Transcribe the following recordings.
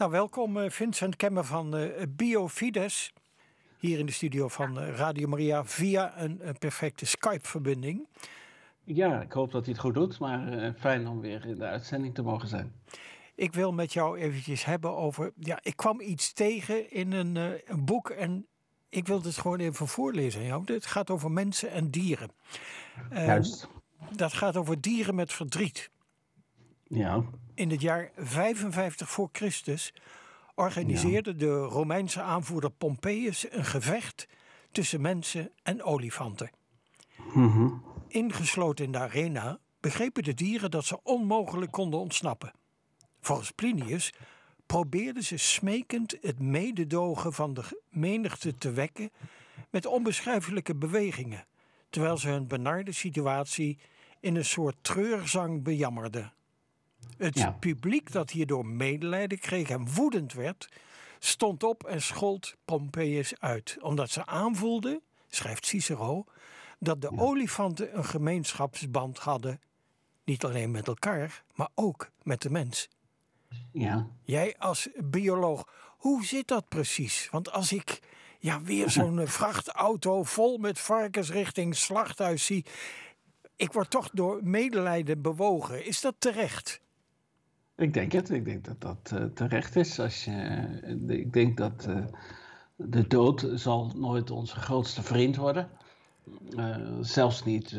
Nou, welkom eh, Vincent Kemmer van uh, Biofides. Hier in de studio van uh, Radio Maria via een, perfecte Skype-verbinding. Ja, ik hoop dat hij het goed doet, maar fijn om weer in de uitzending te mogen zijn. Ik wil met jou eventjes hebben over. Ja, ik kwam iets tegen in een, een boek en ik wil het gewoon even voorlezen. Ja, het gaat over mensen en dieren. Juist. Dat gaat over dieren met verdriet. Ja. In het jaar 55 voor Christus organiseerde de Romeinse aanvoerder Pompeius een gevecht tussen mensen en olifanten. Mm Ingesloten in de arena begrepen de dieren dat ze onmogelijk konden ontsnappen. Volgens Plinius probeerden ze smekend het mededogen van de menigte te wekken met onbeschrijfelijke bewegingen, terwijl ze hun benarde situatie in een soort treurzang bejammerden. Het publiek dat hierdoor medelijden kreeg en woedend werd, stond op en schold Pompeius uit, omdat ze aanvoelden, schrijft Cicero, dat de olifanten een gemeenschapsband hadden, niet alleen met elkaar, maar ook met de mens. Ja. Jij als bioloog, hoe zit dat precies? Want als ik ja, weer zo'n vrachtauto vol met varkens richting slachthuis zie, ik word toch door medelijden bewogen. Is dat terecht? Ik denk het. Ik denk dat dat uh, terecht is. Als je, uh, ik denk dat uh, de dood zal nooit onze grootste vriend worden. zelfs niet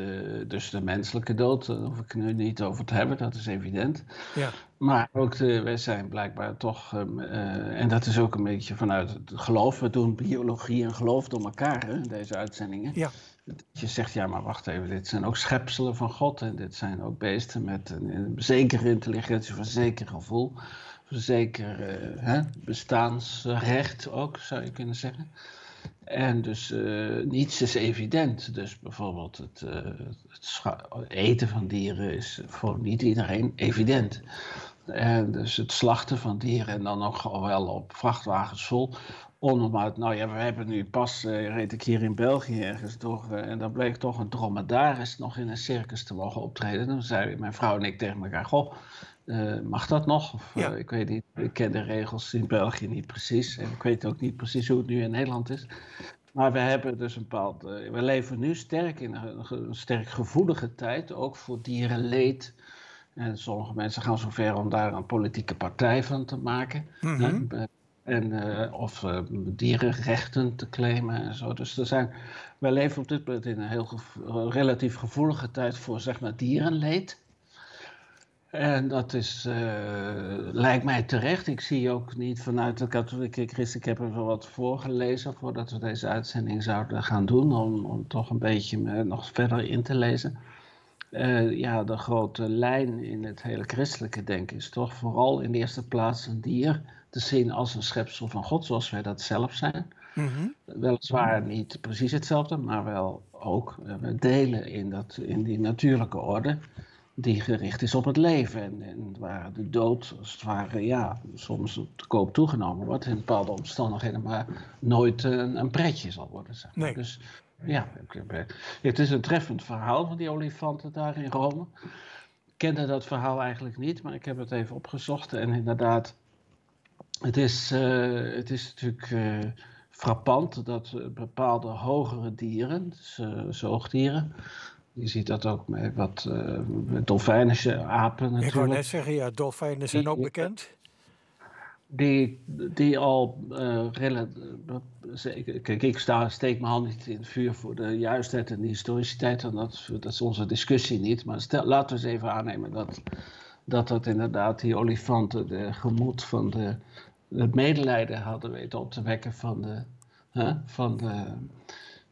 dus de menselijke dood, daar hoef ik nu niet over te hebben, dat is evident. Ja. Maar ook de, wij zijn blijkbaar toch, en dat is ook een beetje vanuit het geloof, we doen biologie en geloof door elkaar in deze uitzendingen. Ja. Je zegt, ja, maar wacht even, dit zijn ook schepselen van God. En dit zijn ook beesten met een, zekere intelligentie, een zeker gevoel. Een zeker uh, hè, bestaansrecht ook, zou je kunnen zeggen. En dus uh, niets is evident. Dus bijvoorbeeld het, uh, het eten van dieren is voor niet iedereen evident. En dus het slachten van dieren en dan ook wel op vrachtwagens vol onnormaal. Nou ja, we hebben nu pas, uh, reed ik hier in België ergens door. Uh, en dan bleek toch een dromedaris nog in een circus te mogen optreden. Dan zei mijn vrouw en ik tegen elkaar: Goh, uh, mag dat nog? Of, ja. ik weet niet, ik ken de regels in België niet precies. En ik weet ook niet precies hoe het nu in Nederland is. Maar we hebben dus een bepaald. we leven nu sterk in een, een sterk gevoelige tijd, ook voor dierenleed. En sommige mensen gaan zover om daar een politieke partij van te maken. Mm -hmm. En, uh, of uh, dierenrechten te claimen en zo. Dus er zijn, wij leven op dit moment in een heel relatief gevoelige tijd voor zeg maar dierenleed. En dat is, uh, lijkt mij terecht. Ik zie ook niet vanuit de katholieke christen, ik heb er wel wat voorgelezen voordat we deze uitzending zouden gaan doen, om, om toch een beetje nog verder in te lezen. ja, de grote lijn in het hele christelijke denken is toch vooral in de eerste plaats een dier te zien als een schepsel van God, zoals wij dat zelf zijn. Mm -hmm. Weliswaar niet precies hetzelfde, maar wel ook we delen in, dat, in die natuurlijke orde die gericht is op het leven. En, en waar de dood, als het ware, ja, soms te koop toegenomen wordt in bepaalde omstandigheden, maar nooit een, een pretje zal worden. Zeg maar. nee. Dus ja, het is een treffend verhaal van die olifanten daar in Rome. Ik kende dat verhaal eigenlijk niet, maar ik heb het even opgezocht en inderdaad het is, uh, het is natuurlijk uh, frappant dat bepaalde hogere dieren, dus, uh, zoogdieren, je ziet dat ook met wat dolfijnische apen natuurlijk. Ik wou net zeggen, ja, dolfijnen zijn die, ook bekend. Die, die al Kijk, ik sta, steek mijn hand niet in het vuur voor de juistheid en de historiciteit, en dat, dat is onze discussie niet. Maar stel, laten we eens even aannemen dat dat dat inderdaad die olifanten de gemoed van de, het medelijden hadden weten op te wekken van de, hè, van de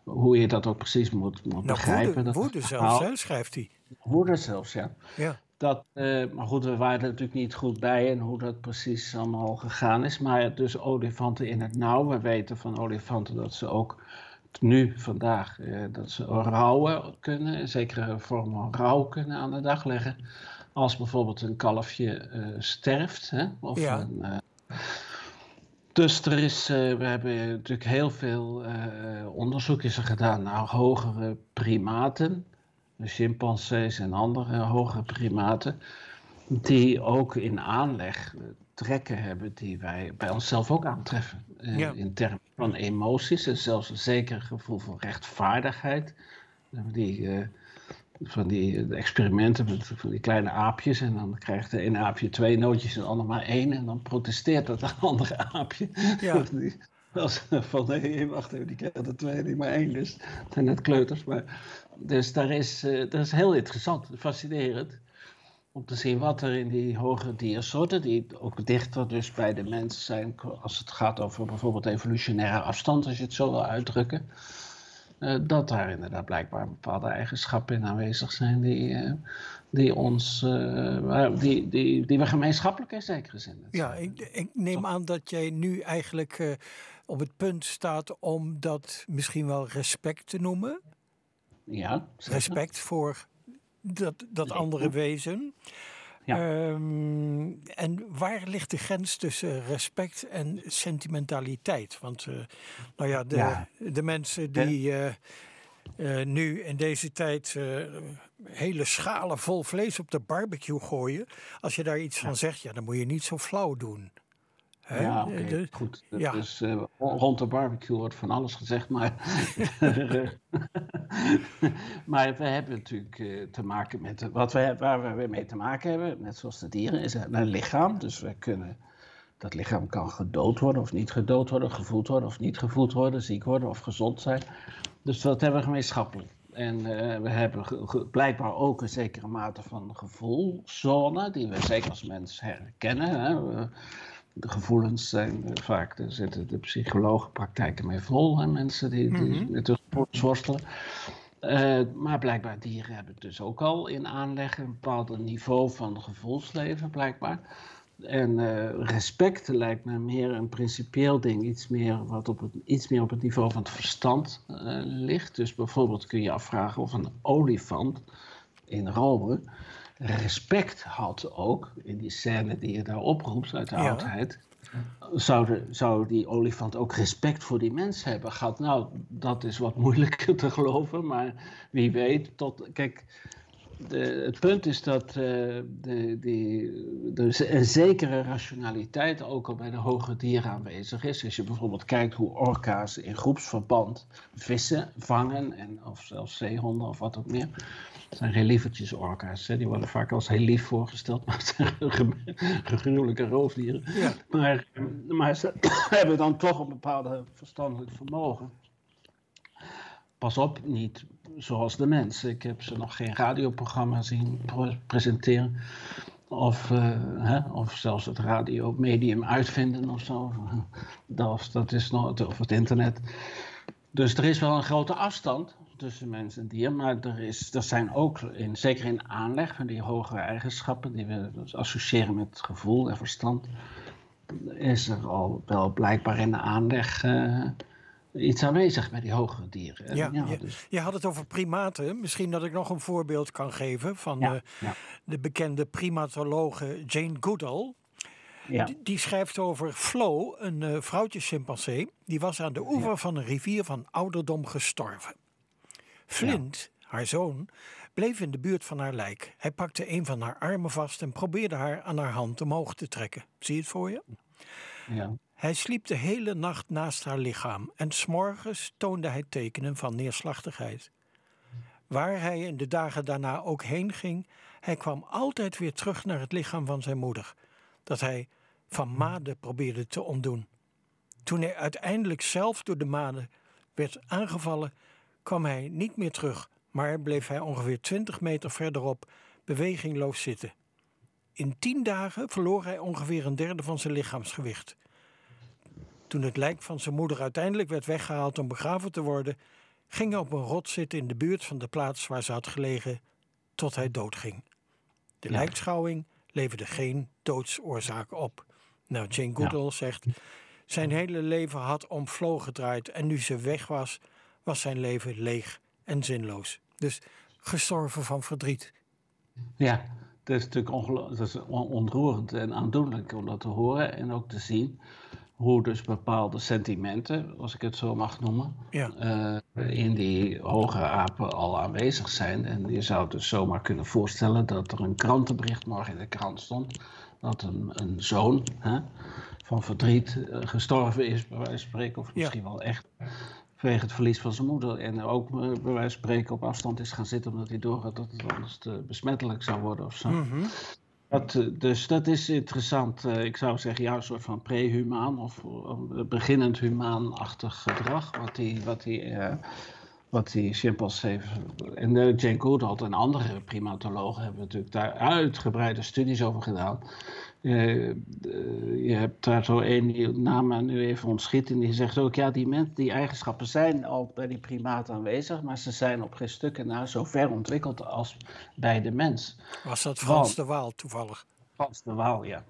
hoe je dat ook precies moet, moet nou, begrijpen. Woede, dat woede zelfs, hè, schrijft hij. Woede zelfs, ja. Ja. Dat, uh, maar goed, we waren er natuurlijk niet goed bij en hoe dat precies allemaal gegaan is. Maar dus olifanten in het nauw. We weten van olifanten dat ze ook nu, vandaag, uh, dat ze rouwen kunnen. Zekere vormen van rouw kunnen aan de dag leggen als bijvoorbeeld een kalfje uh, sterft. Hè? Of Ja. een, uh, dus er is, uh, we hebben natuurlijk heel veel onderzoekjes gedaan naar hogere primaten, de chimpansees en andere hogere primaten, die ook in aanleg trekken hebben die wij bij onszelf ook aantreffen. Uh, In termen van emoties en zelfs een zeker gevoel van rechtvaardigheid. Die, uh, van die experimenten met van die kleine aapjes. En dan krijgt de ene aapje twee nootjes en de ander maar één. En dan protesteert dat andere aapje. Ja. Als van nee, wacht even, die krijgt er twee, niet maar één. Dus het zijn net kleuters. Maar, dus daar is, uh, dat is heel interessant, fascinerend. Om te zien wat er in die hogere diersoorten, die ook dichter dus bij de mens zijn, als het gaat over bijvoorbeeld evolutionaire afstand, als je het zo wil uitdrukken. Uh, dat daar inderdaad blijkbaar bepaalde eigenschappen in aanwezig zijn die, uh, die ons, uh, die, die, die we gemeenschappelijk in zekere zin. Ja, ik, ik neem aan dat jij nu eigenlijk op het punt staat om dat misschien wel respect te noemen. Ja. Zeker. Respect voor dat, dat andere wezen. Ja. Um, en waar ligt de grens tussen respect en sentimentaliteit? Want uh, nou ja, de, ja. de mensen die uh, uh, nu in deze tijd hele schalen vol vlees op de barbecue gooien. Als je daar iets van zegt, ja, dan moet je niet zo flauw doen. Ja, okay, goed. Ja. Dus uh, rond de barbecue wordt van alles gezegd, maar, maar we hebben natuurlijk uh, te maken met wat we, waar we mee te maken hebben, net zoals de dieren, is een lichaam. Dus we kunnen, dat lichaam kan gedood worden of niet gedood worden, gevoeld worden of niet gevoeld worden, ziek worden of gezond zijn. Dus dat hebben we gemeenschappelijk. En uh, we hebben blijkbaar ook een zekere mate van gevoelzone, die we zeker als mens herkennen. Hè de gevoelens zijn vaak, daar zitten de psychologenpraktijken mee vol. En mensen die, die mm -hmm. met de gevoelens worstelen. Uh, maar blijkbaar dieren hebben dus ook al in aanleg een bepaald niveau van gevoelsleven, blijkbaar. En uh, respect lijkt me meer een principieel ding, iets meer, wat op het, iets meer op het niveau van het verstand uh, ligt. Dus bijvoorbeeld kun je afvragen of een olifant in Rome respect had ook, in die scène die je daar oproept uit de ja. oudheid, zou, de, zou die olifant ook respect voor die mens hebben gehad? Nou, dat is wat moeilijker te geloven, maar wie weet. Tot, kijk, de, het punt is dat uh, de, die, er een zekere rationaliteit ook al bij de hoge dieren aanwezig is. Als je bijvoorbeeld kijkt hoe orka's in groepsverband vissen vangen, en, of zelfs zeehonden of wat ook meer. Het zijn geen lievertjes orka's, hè. die worden vaak als heel lief voorgesteld, maar het zijn gruwelijke roofdieren. Ja. Maar, maar ze hebben dan toch een bepaalde verstandelijk vermogen. Pas op, niet zoals de mensen. Ik heb ze nog geen radioprogramma zien presenteren. Of, uh, hè, of zelfs het radiomedium uitvinden of zo. Dat, dat is nog, of het internet. Dus er is wel een grote afstand tussen mens en dier. Maar er, zijn ook, in, zeker in aanleg, van die hogere eigenschappen die we dus associëren met gevoel en verstand. Is er al wel blijkbaar in de aanleg. Uh, iets aanwezig bij die hogere dieren. Ja, ja je, dus. je, had het over primaten. Misschien dat ik nog een voorbeeld kan geven van ja, de, ja. de, bekende primatologe Jane Goodall. Die, die, schrijft over Flo, een uh, vrouwtje chimpansee. Die was aan de oever van een rivier van ouderdom gestorven. Flint, haar zoon, bleef in de buurt van haar lijk. Hij pakte een van haar armen vast en probeerde haar aan haar hand omhoog te trekken. Zie je het voor je? Ja. Hij sliep de hele nacht naast haar lichaam en s'morgens toonde hij tekenen van neerslachtigheid. Waar hij in de dagen daarna ook heen ging, hij kwam altijd weer terug naar het lichaam van zijn moeder, dat hij van made probeerde te ontdoen. Toen hij uiteindelijk zelf door de made werd aangevallen, kwam hij niet meer terug, maar bleef hij ongeveer twintig meter verderop bewegingloos zitten. In tien dagen verloor hij ongeveer een derde van zijn lichaamsgewicht. Toen het lijk van zijn moeder uiteindelijk werd weggehaald om begraven te worden, ging hij op een rot zitten in de buurt van de plaats waar ze had gelegen tot hij doodging. De ja. lijkschouwing leverde geen doodsoorzaak op. Nou, Jane Goodall ja. zegt: Zijn hele leven had om Flo gedraaid en nu ze weg was, was zijn leven leeg en zinloos. Dus gestorven van verdriet. Ja, dat is natuurlijk dat is ontroerend en aandoenlijk om dat te horen en ook te zien hoe dus bepaalde sentimenten, als ik het zo mag noemen, ja. uh, in die hogere apen al aanwezig zijn. En je zou dus zomaar kunnen voorstellen dat er een krantenbericht morgen in de krant stond, dat een, een zoon hè, van verdriet eh, gestorven is, bij wijze van spreken, of misschien wel echt vanwege het verlies van zijn moeder. En ook eh, bij wijze van spreken op afstand is gaan zitten omdat hij doorgaat dat het anders te besmettelijk zou worden of zo. Mhm. Eh, dus dat is interessant. Eh, ik zou zeggen, ja, een soort van pre-humaan of beginnend humaanachtig gedrag. Wat die, wat die, uh, wat die En Jane Goodall en andere primatologen hebben natuurlijk daar uitgebreide studies over gedaan. Uh, je hebt daar zo één die naam nu even ontschiet en die zegt ook, ja, die, mensen, die eigenschappen zijn al bij die primaat aanwezig, maar ze zijn op geen stukken na zo ver ontwikkeld als bij de mens. Was dat Frans Want, de Waal toevallig? Frans de Waal, ja.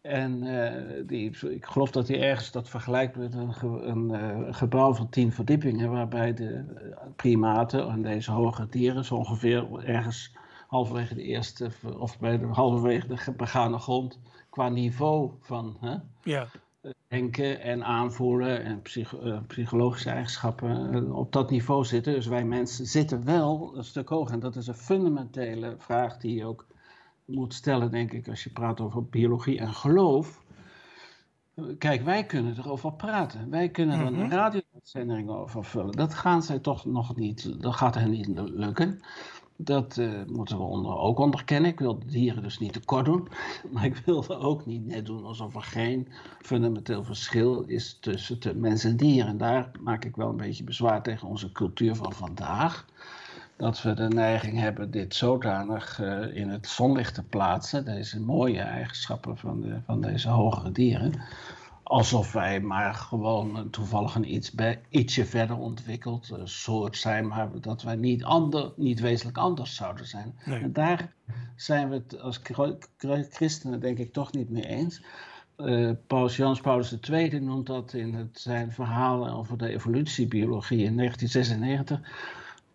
En uh, die, ik geloof dat hij ergens dat vergelijkt met een, een uh, gebouw van tien verdiepingen, waarbij de primaten en deze hoge dieren zo ongeveer ergens halverwege de eerste, of bij de, halverwege de begane grond, qua niveau van hè, ja. denken en aanvoelen en psych, uh, psychologische eigenschappen op dat niveau zitten. Dus wij mensen zitten wel een stuk hoger. En dat is een fundamentele vraag die je ook moet stellen, denk ik, als je praat over biologie en geloof. Kijk, wij kunnen erover praten. Wij kunnen er een radio-uitzending over vullen. Dat gaan zij toch nog niet, dat gaat hen niet lukken. Dat uh, moeten we onder, ook onderkennen. Ik wil de dieren dus niet tekort doen. Maar ik wil er ook niet net doen alsof er geen fundamenteel verschil is tussen de mens en dier. En daar maak ik wel een beetje bezwaar tegen onze cultuur van vandaag. Dat we de neiging hebben dit zodanig uh, in het zonlicht te plaatsen. Deze mooie eigenschappen van, de, van deze hogere dieren alsof wij maar gewoon toevallig een iets bij, ietsje verder ontwikkeld uh, soort zijn, maar dat wij niet, ander, niet wezenlijk anders zouden zijn. Nee. En daar zijn we het als christenen denk ik toch niet mee eens. Uh, Paus Jans Paulus II noemt dat in het, zijn verhaal over de evolutiebiologie in 1996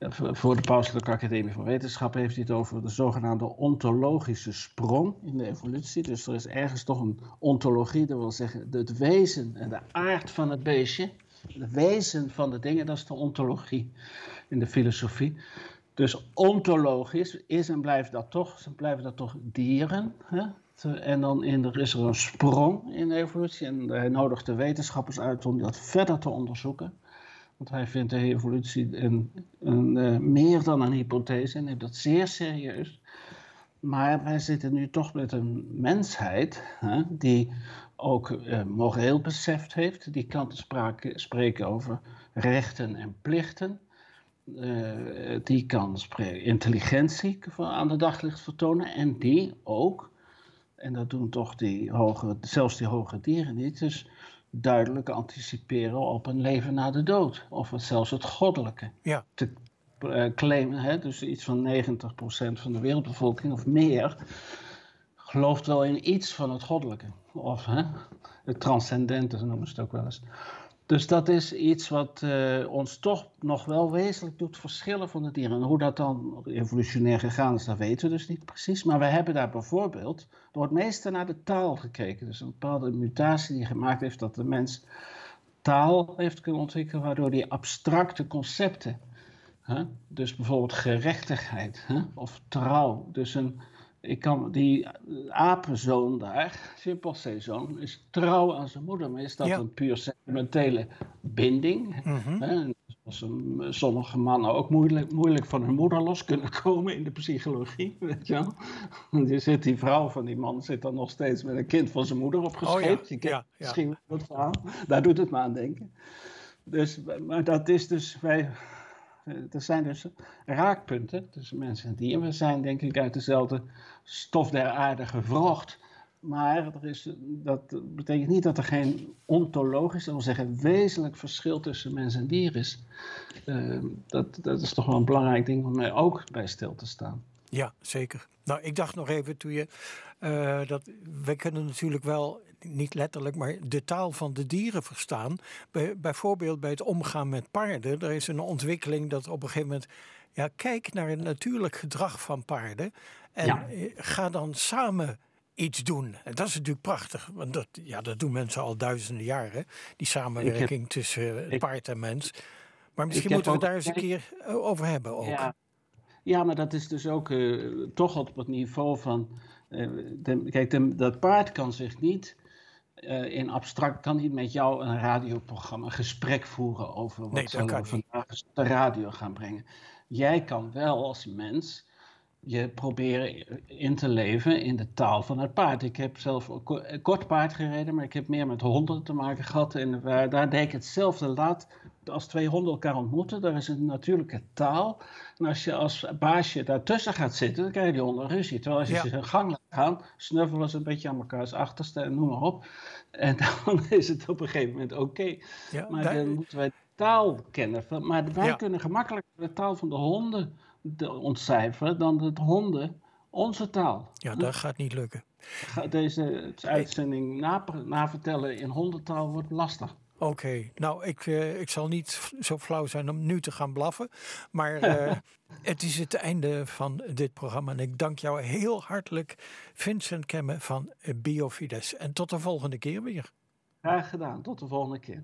voor de Pauselijke Academie van Wetenschappen heeft hij het over de zogenaamde ontologische sprong in de evolutie. Dus er is ergens toch een ontologie, dat wil zeggen het wezen en de aard van het beestje. Het wezen van de dingen, dat is de ontologie in de filosofie. Dus ontologisch is en blijft dat toch, blijven dat toch dieren. Hè? En dan is er een sprong in de evolutie en hij nodigt de wetenschappers uit om dat verder te onderzoeken. Want hij vindt de evolutie een, een, uh, meer dan een hypothese en neemt dat zeer serieus. Maar wij zitten nu toch met een mensheid hè, die ook uh, moreel besef heeft. Die kan spreken over rechten en plichten. Uh, die kan intelligentie aan de daglicht vertonen. En die ook, en dat doen toch die hoge, zelfs die hoge dieren niet. Dus duidelijk anticiperen op een leven na de dood. Of zelfs het goddelijke. Ja. Te uh, claimen, hè? dus iets van 90% van de wereldbevolking of meer, gelooft wel in iets van het goddelijke. Of hè? het transcendente, noemen ze het ook wel eens. Dus dat is iets wat uh, ons toch nog wel wezenlijk doet verschillen van de dieren. En hoe dat dan evolutionair gegaan is, dat weten we dus niet precies. Maar we hebben daar bijvoorbeeld door het meeste naar de taal gekeken. Dus een bepaalde mutatie die gemaakt heeft dat de mens taal heeft kunnen ontwikkelen, waardoor die abstracte concepten, hè, dus bijvoorbeeld gerechtigheid hè, of trouw, dus een ik kan, die apenzoon daar, chimpansee-zoon, is trouw aan zijn moeder. Maar is dat Ja. een puur sentimentele binding? Mhm. Hè? Als een, sommige mannen ook moeilijk, moeilijk van hun moeder los kunnen komen in de psychologie, weet je wel. Want je zit die vrouw van die man zit dan nog steeds met een kind van zijn moeder opgescheept. Oh ja, Je kent ja, ja. misschien wel het verhaal. Daar doet het me aan denken. Dus, maar dat is dus, wij, er zijn dus raakpunten tussen mensen en dieren. We zijn denk ik uit dezelfde stof der aarde gevrocht. Maar er is, dat betekent niet dat er geen ontologisch, dat wil zeggen wezenlijk verschil tussen mens en dier is. Uh, dat, dat is toch wel een belangrijk ding om mij ook bij stil te staan. Ja, zeker. Nou, ik dacht nog even toen je uh, dat we kunnen natuurlijk wel niet letterlijk, maar de taal van de dieren verstaan. Bij, bijvoorbeeld bij het omgaan met paarden. Er is een ontwikkeling dat op een gegeven moment. Ja, kijk naar het natuurlijk gedrag van paarden. En Ja. ga dan samen iets doen. En dat is natuurlijk prachtig. Want dat, ja, dat doen mensen al duizenden jaren. Die samenwerking tussen ik- paard en mens. Maar misschien moeten we ook- daar eens een keer uh, over hebben ook. Ja. ja, maar dat is dus ook eh, toch op het niveau van kijk, dat paard kan zich niet in abstract, kan niet met jou een radioprogramma, een gesprek voeren over wat nee, zullen we vandaag de radio gaan brengen. Jij kan wel als mens je proberen in te leven in de taal van het paard. Ik heb zelf kort paard gereden, maar ik heb meer met honden te maken gehad. En daar deed ik hetzelfde. Laat als twee honden elkaar ontmoeten, daar is een natuurlijke taal. En als je als baasje daartussen gaat zitten, dan krijg je die honden ruzie. Terwijl als je ze in gang laat gaan, snuffelen ze een beetje aan elkaars achterste en noem maar op. En dan is het op een gegeven moment oké. maar dan moeten wij de taal kennen. Maar wij kunnen gemakkelijk de taal van de honden ontcijferen dan het honden onze taal. Ja, dat gaat niet lukken. Deze uitzending navertellen in hondentaal wordt lastig. Oké, nou ik, uh, ik zal niet zo flauw zijn om nu te gaan blaffen. Maar uh, het is het einde van dit programma. En ik dank jou heel hartelijk, Vincent Kemme van Biofides. En tot de volgende keer weer. Graag gedaan, tot de volgende keer.